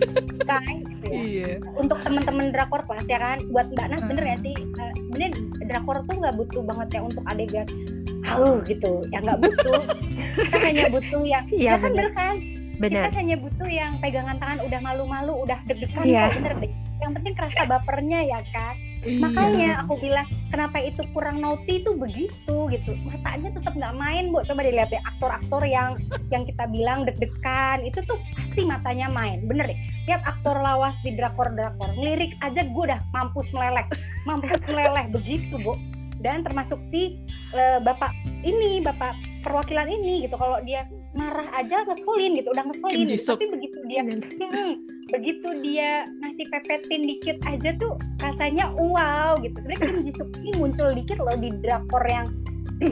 Guys gitu ya.
Iya.
untuk temen-temen drakor kelas ya kan? Buat mbak Nas bener ya sih? Eh, sebenarnya drakor tuh nggak butuh banget ya untuk adegan. Au gitu. Ya nggak butuh. Kita hanya butuh yang
Iya,
ya kan
bener
kan
Benar.
kita hanya butuh yang pegangan tangan udah malu-malu udah deg-degan kok bener deh. Yang penting kerasa bapernya ya kan
Iya.
makanya aku bilang kenapa itu kurang naughty? Itu begitu gitu. Matanya tetap nggak main bu. Coba dilihat deh aktor-aktor yang yang kita bilang deg-degan itu tuh pasti matanya main. Bener deh. Lihat aktor lawas di drakor-drakor ngelirik aja gue udah mampus meleleh. Mampus meleleh begitu bu. Dan termasuk si eh, bapak ini bapak perwakilan ini gitu. Kalau dia marah aja ngeselin gitu udah ngeselin gitu.
Ji-suk.
tapi begitu dia Hmm, begitu dia ngasih pepetin dikit aja tuh rasanya wow gitu sebenarnya Kim Ji Suk ini muncul dikit loh di drakor yang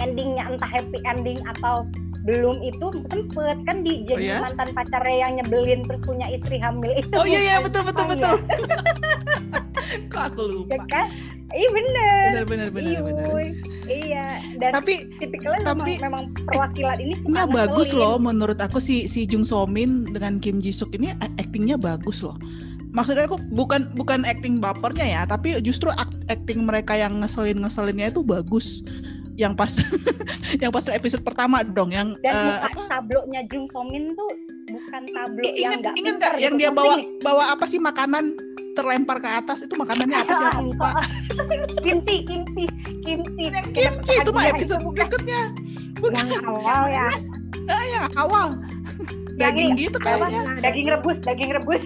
endingnya entah happy ending atau belum itu sempet kan di
Oh
jadi
ya?
mantan pacarnya yang nyebelin terus punya istri hamil itu
Oh iya iya betul betul
Oh,
betul. Kok aku
ya
lupa.
kan iya bener
Benar benar benar benar.
Iya dan
Tapi
tipikalnya
tapi-
memang, memang perwakilan ini
ini bagus loh menurut aku si si Jung So Min dengan Kim Ji Suk ini a- actingnya bagus loh. Maksudnya aku bukan bukan acting bapernya ya, tapi justru acting mereka yang ngeselin ngeselinnya itu bagus. Yang pas yang pas episode pertama dong, yang
dan muka
apa?
tablonya Jung So Min tuh bukan tablo
I-
yang
ingat
nggak
ingat
pintar
nggak yang
gitu.
dia bawa bawa apa sih makanan terlempar ke atas itu makanannya apa sih? Aku lupa.
kimchi kimchi kimchi.
Yang kimchi itu mah
Bahagia
episode
bukan
berikutnya.
Yang awal ya.
Ya awal.
Yang
daging
ini,
gitu
apa?
kayaknya.
Daging rebus daging rebus.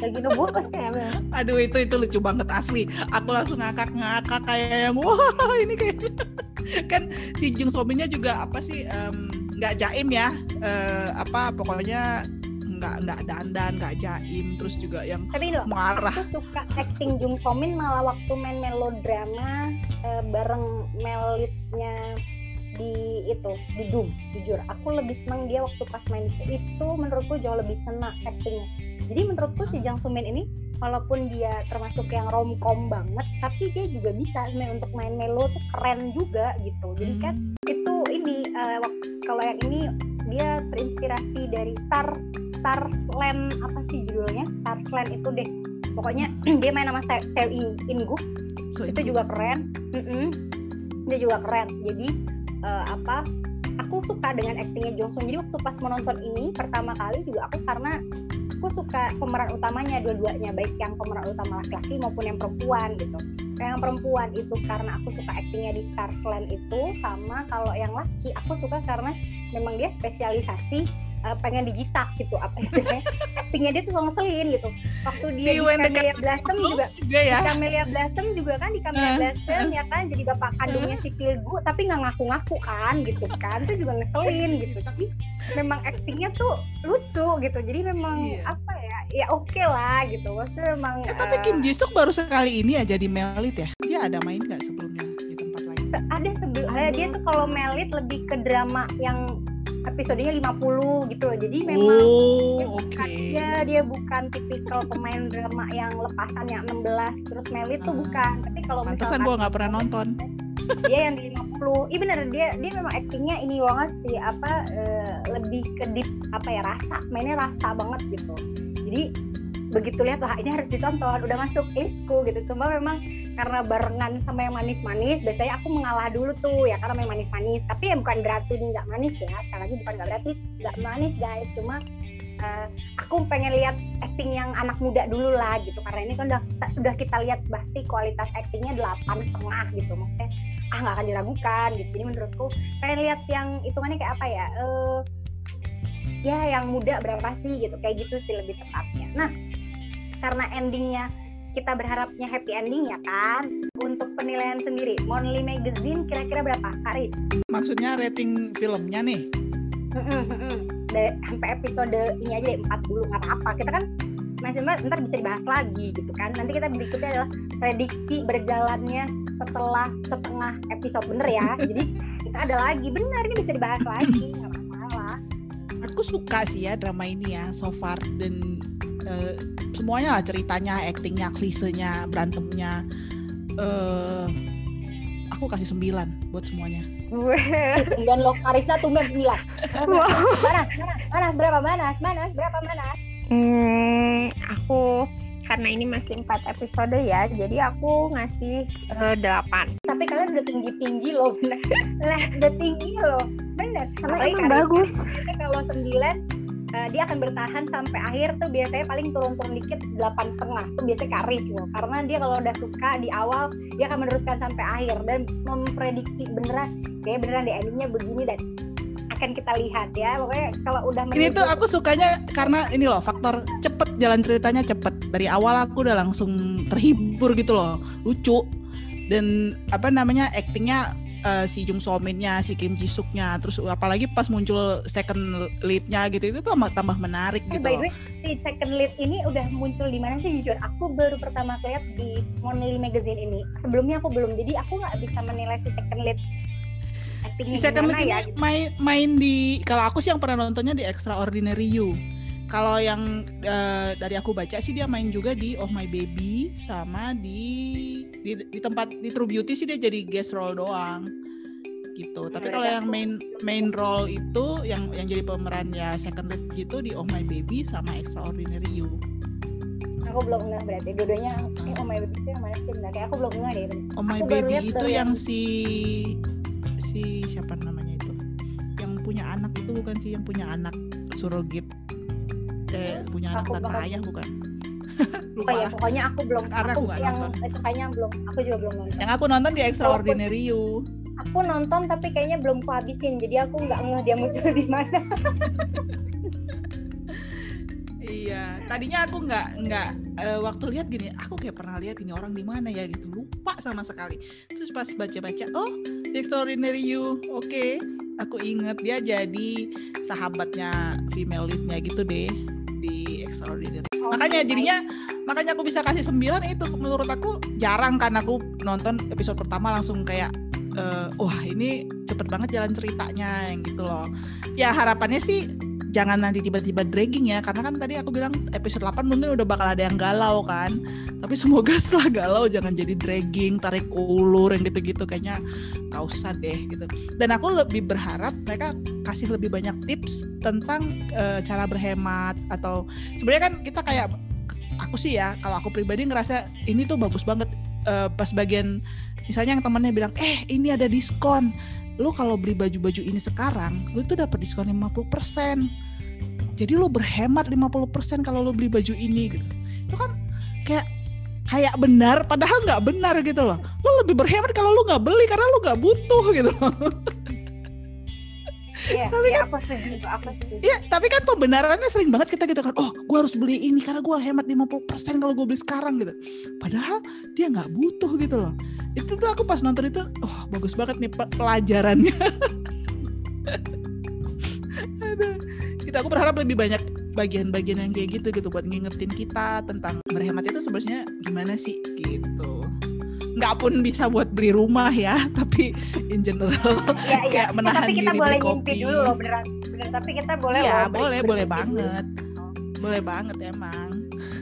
Ya bener.
aduh itu itu lucu banget asli. Aku langsung ngakak ngakak kayak yang wah ini kayaknya kan si Jung So Min-nya juga apa sih em, nggak jaim ya. Eh, apa pokoknya nggak nggak dandan nggak jaim terus juga yang
tapi loh
marah.
aku suka acting Jung So Min malah waktu main melodrama eh, bareng Melitnya di itu di Doom jujur. Aku lebih senang dia waktu pas main itu itu menurutku jauh lebih kena actingnya jadi menurutku si Jang So Min ini walaupun dia termasuk yang romcom banget tapi dia juga bisa sebenarnya untuk main melo tuh keren juga gitu. Jadi kan itu ini wak- kalau yang ini dia terinspirasi dari Star Starsland apa sih judulnya? Starsland itu deh. Pokoknya dia main nama Se- Seo In Inguk
So,
itu juga keren. Mm-mm. dia juga keren. Jadi eh, apa aku suka dengan aktingnya Jong Sung jadi waktu pas menonton ini pertama kali juga aku karena aku suka pemeran utamanya dua-duanya. Baik yang pemeran utama laki-laki maupun yang perempuan gitu. Yang perempuan itu karena aku suka aktingnya di Starsland itu sama kalau yang laki. Aku suka karena memang dia spesialisasi eh, pengen digitak gitu apa istilahnya aktingnya dia tuh selalu ngeselin gitu waktu dia
Di
di, Camellia Blossom juga
juga ya
di Camellia Blossom juga kan di Camellia
Eh,
Blossom ya kan jadi bapak kandungnya si Pilgu tapi nggak ngaku-ngaku kan gitu kan itu juga ngeselin gitu tapi memang aktingnya tuh lucu gitu jadi memang
Iya.
apa ya ya oke lah gitu maksudnya memang
Eh, tapi
eh,
Kim Ji Suk baru sekali ini ya jadi melit ya. Dia ada main nggak sebelumnya di tempat lain?
ada sebelum dia tuh kalau melit lebih ke drama yang episodenya 50 gitu loh jadi memang dia
Oh,
bukan,
oke.
dia, dia bukan tipikal pemain drama yang lepasan yang 16 terus melit tuh
Ah.
bukan tapi kalau misalkan
gua nggak pernah nonton.
dia yang di 50 iya bener dia dia memang aktingnya ini banget sih apa eh, lebih ke deep apa ya rasa mainnya rasa banget gitu jadi begitu lihat wah ini harus ditonton udah masuk listku gitu. Cuma memang karena barengan sama yang manis-manis biasanya aku mengalah dulu tuh ya karena main manis-manis. Tapi ya bukan berarti ini nggak manis ya. Sekali lagi bukan nggak berarti nggak manis guys. Cuma eh, aku pengen lihat acting yang anak muda dulu lah gitu. Karena ini kan udah udah kita lihat pasti kualitas actingnya delapan setengah gitu. Maksudnya ah nggak akan diragukan gitu. Jadi menurutku pengen lihat yang hitungannya kayak apa ya? Eh ya yang muda berapa sih gitu. Kayak gitu sih lebih tepatnya. Nah karena endingnya kita berharapnya happy ending ya kan? Untuk penilaian sendiri Monthly Magazine kira-kira berapa Karis?
Maksudnya rating filmnya nih.
Sampai episode ini aja deh, 4 dulu nggak apa-apa. Kita kan masih ntar bisa dibahas lagi gitu kan? Nanti kita berikutnya adalah prediksi berjalannya setelah setengah episode bener ya? Jadi kita ada lagi. Bener ini bisa dibahas lagi
Aku suka sih ya drama ini ya so far. Dan eh, semuanya lah ceritanya, aktingnya, klisenya, berantemnya. eh aku kasih 9 buat semuanya.
dan lo Karisa tumben sembilan. Manas manas manas berapa manas manas berapa manas
Hmm, aku karena ini masih empat episode ya, jadi aku ngasih eh, delapan.
tapi kalian udah tinggi tinggi loh lah udah tinggi loh bener
Karena
Apalagi
emang
Karis
bagus.
biasanya kalau sembilan eh, dia akan bertahan sampai akhir tuh biasanya paling turun-turun dikit delapan setengah tuh biasanya karis loh karena dia kalau udah suka di awal dia akan meneruskan sampai akhir dan memprediksi beneran kayak beneran di endingnya begini dan akan kita lihat ya. Pokoknya kalau udah
Ini tuh aku sukanya karena ini loh faktor cepet jalan ceritanya cepet. Dari awal aku udah langsung terhibur gitu loh lucu. Dan apa namanya aktingnya eh, si Jung So Min-nya, si Kim Ji Suk-nya, terus apalagi pas muncul second lead-nya gitu itu tuh tambah, tambah menarik
Oh,
gitu
by the way, si second lead ini udah muncul di mana sih jujur? Aku baru pertama lihat di Monthly Magazine ini. Sebelumnya aku belum, jadi aku nggak bisa menilai si second lead
Si second lead
ya.
ini main main di kalau aku sih yang pernah nontonnya di Extraordinary You. Kalau yang eh, dari aku baca sih dia main juga di Oh My Baby sama di di, di tempat di True Beauty sih dia jadi guest role doang gitu. Tapi
Berarti
kalau yang
aku-
main main role itu yang yang jadi pemeran ya second lead gitu di Oh My Baby sama Extraordinary You.
Aku belum ngeh berarti. Dua-duanya, eh oh my baby itu yang mana sih? Bentar, kayak aku belum ngeh deh.
Oh My
Aku
Baby itu yang
yang-
si si siapa namanya itu? Yang punya anak itu bukan sih yang punya anak surrogate. Eh punya anak
Aku
tanpa
bakal-
ayah bukan?
Oh
Lupa
ya, pokoknya aku belum.
Karena
aku
aku
yang
nonton.
itu kayaknya belum. Aku juga belum nonton.
Yang aku nonton di Extraordinary You.
Aku nonton tapi kayaknya belum ku habisin, jadi aku nggak ngeh dia muncul di mana.
Tadinya aku nggak nggak eh, waktu lihat gini, aku kayak pernah lihat ini orang di mana ya gitu, lupa sama sekali. Terus pas baca-baca, oh The Extraordinary You, oke, aku inget dia jadi sahabatnya female leadnya gitu deh di Extraordinary.
Oh,
Makanya jadinya, makanya aku bisa kasih 9 itu menurut aku jarang kan aku nonton episode pertama langsung kayak eh, wah ini cepet banget jalan ceritanya yang gitu loh. Ya harapannya sih jangan nanti tiba-tiba dragging ya karena kan tadi aku bilang episode 8 mungkin udah bakal ada yang galau kan. Tapi semoga setelah galau jangan jadi dragging tarik ulur yang gitu-gitu kayaknya gak usah deh gitu. Dan aku lebih berharap mereka kasih lebih banyak tips tentang eh, cara berhemat atau sebenarnya kan kita kayak aku sih ya kalau aku pribadi ngerasa ini tuh bagus banget eh, pas bagian misalnya yang temennya bilang eh ini ada diskon lu kalau beli baju-baju ini sekarang lu tuh dapat diskon 50% jadi lu berhemat 50% kalau lu beli baju ini gitu. Itu kan kayak kayak benar padahal nggak benar gitu loh. Lu lebih berhemat kalau lu nggak beli karena lu nggak butuh gitu
Iya,
Tapi
iya, aku setuju, aku setuju.
ya tapi kan pembenarannya sering banget kita gitu kan oh gua harus beli ini karena gua hemat 50% kalau gue beli sekarang gitu padahal dia nggak butuh gitu loh itu tuh aku pas nonton itu oh bagus banget nih pe- pelajarannya Aduh. Gitu, aku berharap lebih banyak bagian-bagian yang kayak gitu gitu buat ngingetin kita tentang berhemat itu sebenarnya gimana sih gitu nggak pun bisa buat beli rumah ya tapi in general
ya, ya.
kayak menahan
tapi kita
diri
boleh
beli kopi.
dulu loh beneran. Beneran tapi kita boleh ber-
boleh boleh
bermimpi dulu.
banget. Boleh banget emang.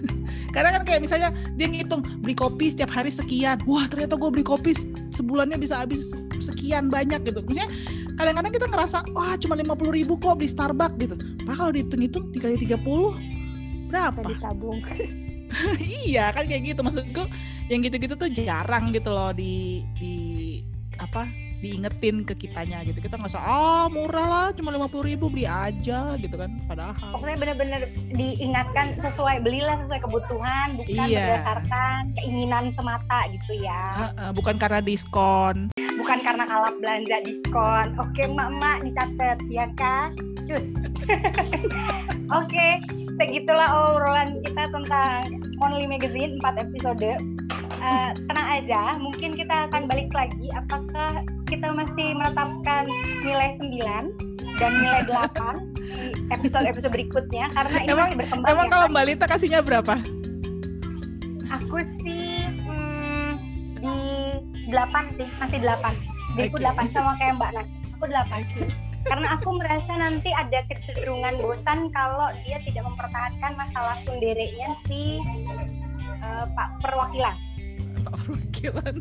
Karena kan kayak misalnya dia ngitung beli kopi setiap hari sekian. Wah ternyata gue beli kopi se- sebulannya bisa habis sekian banyak gitu. Maksudnya kadang-kadang kita ngerasa wah cuma lima puluh ribu kok beli Starbucks gitu. Padahal kalau dihitung-hitung dikali 30 berapa?
Bisa ditabung.
iya kan kayak gitu. Maksudku yang gitu-gitu tuh jarang gitu loh di di apa diingetin ke kitanya gitu. Kita nggak usah ah murah lah cuma lima puluh ribu beli aja gitu kan padahal.
Pokoknya bener-bener diingatkan sesuai belilah sesuai kebutuhan bukan
Iya.
berdasarkan keinginan semata gitu ya.
Heeh, bukan karena diskon.
Bukan karena kalap belanja diskon. Oke mak-mak dicatat ya kak cus. Oke segitulah obrolan kita tentang Only Magazine 4 episode Eh, tenang aja mungkin kita akan balik lagi apakah kita masih menetapkan nilai 9 dan nilai 8 di episode-episode berikutnya karena ini
Emang-
masih berkembang
emang
ya,
kalau. Mbak Lita kasihnya berapa
Aku sih hmm, di 8 sih, masih 8. Diku
Oke.
8 sama kayak Mbak Nas. Aku 8. Karena aku merasa nanti ada kecenderungan bosan kalau dia tidak mempertahankan masalah sundereknya si eh, Pak Perwakilan.
Pak Perwakilan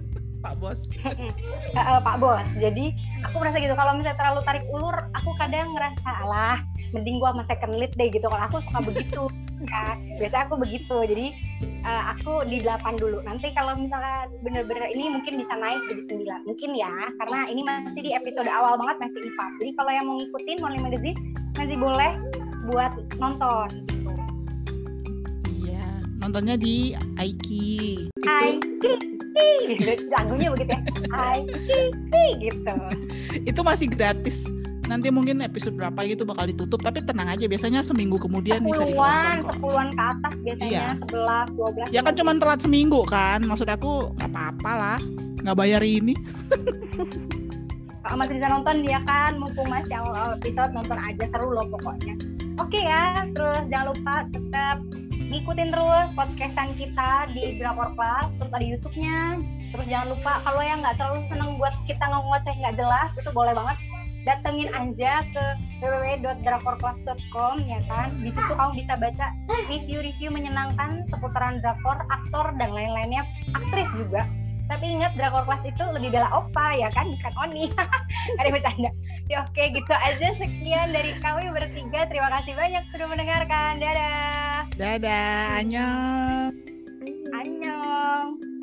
Pak Bos
Eh, eh, Pak Bos. Jadi aku merasa gitu kalau misalnya terlalu tarik ulur, aku kadang ngerasa alah mending gua sama second lead deh gitu. Kalau aku suka begitu. Kan. Biasa aku begitu. Jadi eh, aku di 8 dulu. Nanti kalau misalnya bener-bener ini mungkin bisa naik jadi 9. Mungkin ya, karena ini masih di episode awal banget masih 4. Jadi kalau yang mau ngikutin Monly Magazine masih boleh buat nonton gitu.
iya nontonnya di Aiki
Hai, lagunya begitu ya. Hai, gitu.
itu masih gratis nanti mungkin episode berapa gitu bakal ditutup tapi tenang aja biasanya seminggu kemudian bisa ditonton kok
sepuluhan ke atas biasanya,
Iya.
sebelas, dua belas.
ya kan cuma telat seminggu kan maksud aku nggak apa-apa lah nggak bayar ini
Kalau masih bisa nonton dia kan, mumpung masih awal episode nonton aja seru loh pokoknya. Oke ya, terus jangan lupa tetap ngikutin terus podcastan kita di Drakor Class, terus ada YouTube-nya. Terus jangan lupa kalau yang nggak terlalu seneng buat kita ngoceh nggak jelas, itu boleh banget datengin aja ke www.drakorclass.com ya kan. Di situ kamu bisa baca review-review menyenangkan seputaran drakor, aktor dan lain-lainnya, aktris juga. Tapi ingat Drakor Class itu lebih bela Opa ya kan, bukan Oni. Ada bercanda. Ya oke gitu aja sekian dari kami bertiga. Terima kasih banyak sudah mendengarkan. Dadah.
dadah annyeong
Annyeong.